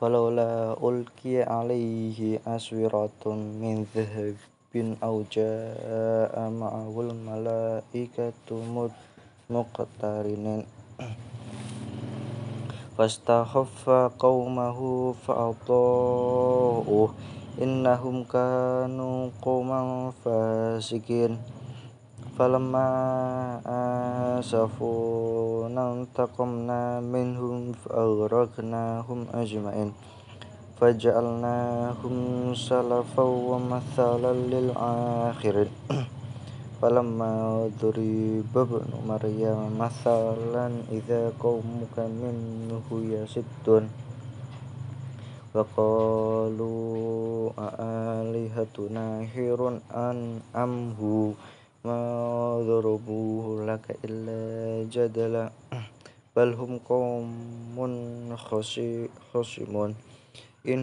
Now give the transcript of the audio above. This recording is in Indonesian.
falaula ulqiya alaihi aswiratun min dhahabin aw jaa'a ma'ahul malaikatu muqtarinin fastakhaffa qaumahu fa'ata'uh innahum kanu qauman fasikin falamma آسفونا انتقمنا منهم فأغرقناهم أجمعين فجعلناهم سلفا ومثلا للآخرين فلما ضرب ابن مريم مثلا إذا قومك منه يصدون وقالوا أآلهتنا خير أم هو لك إلا جدلا بل هم قوم خصمون.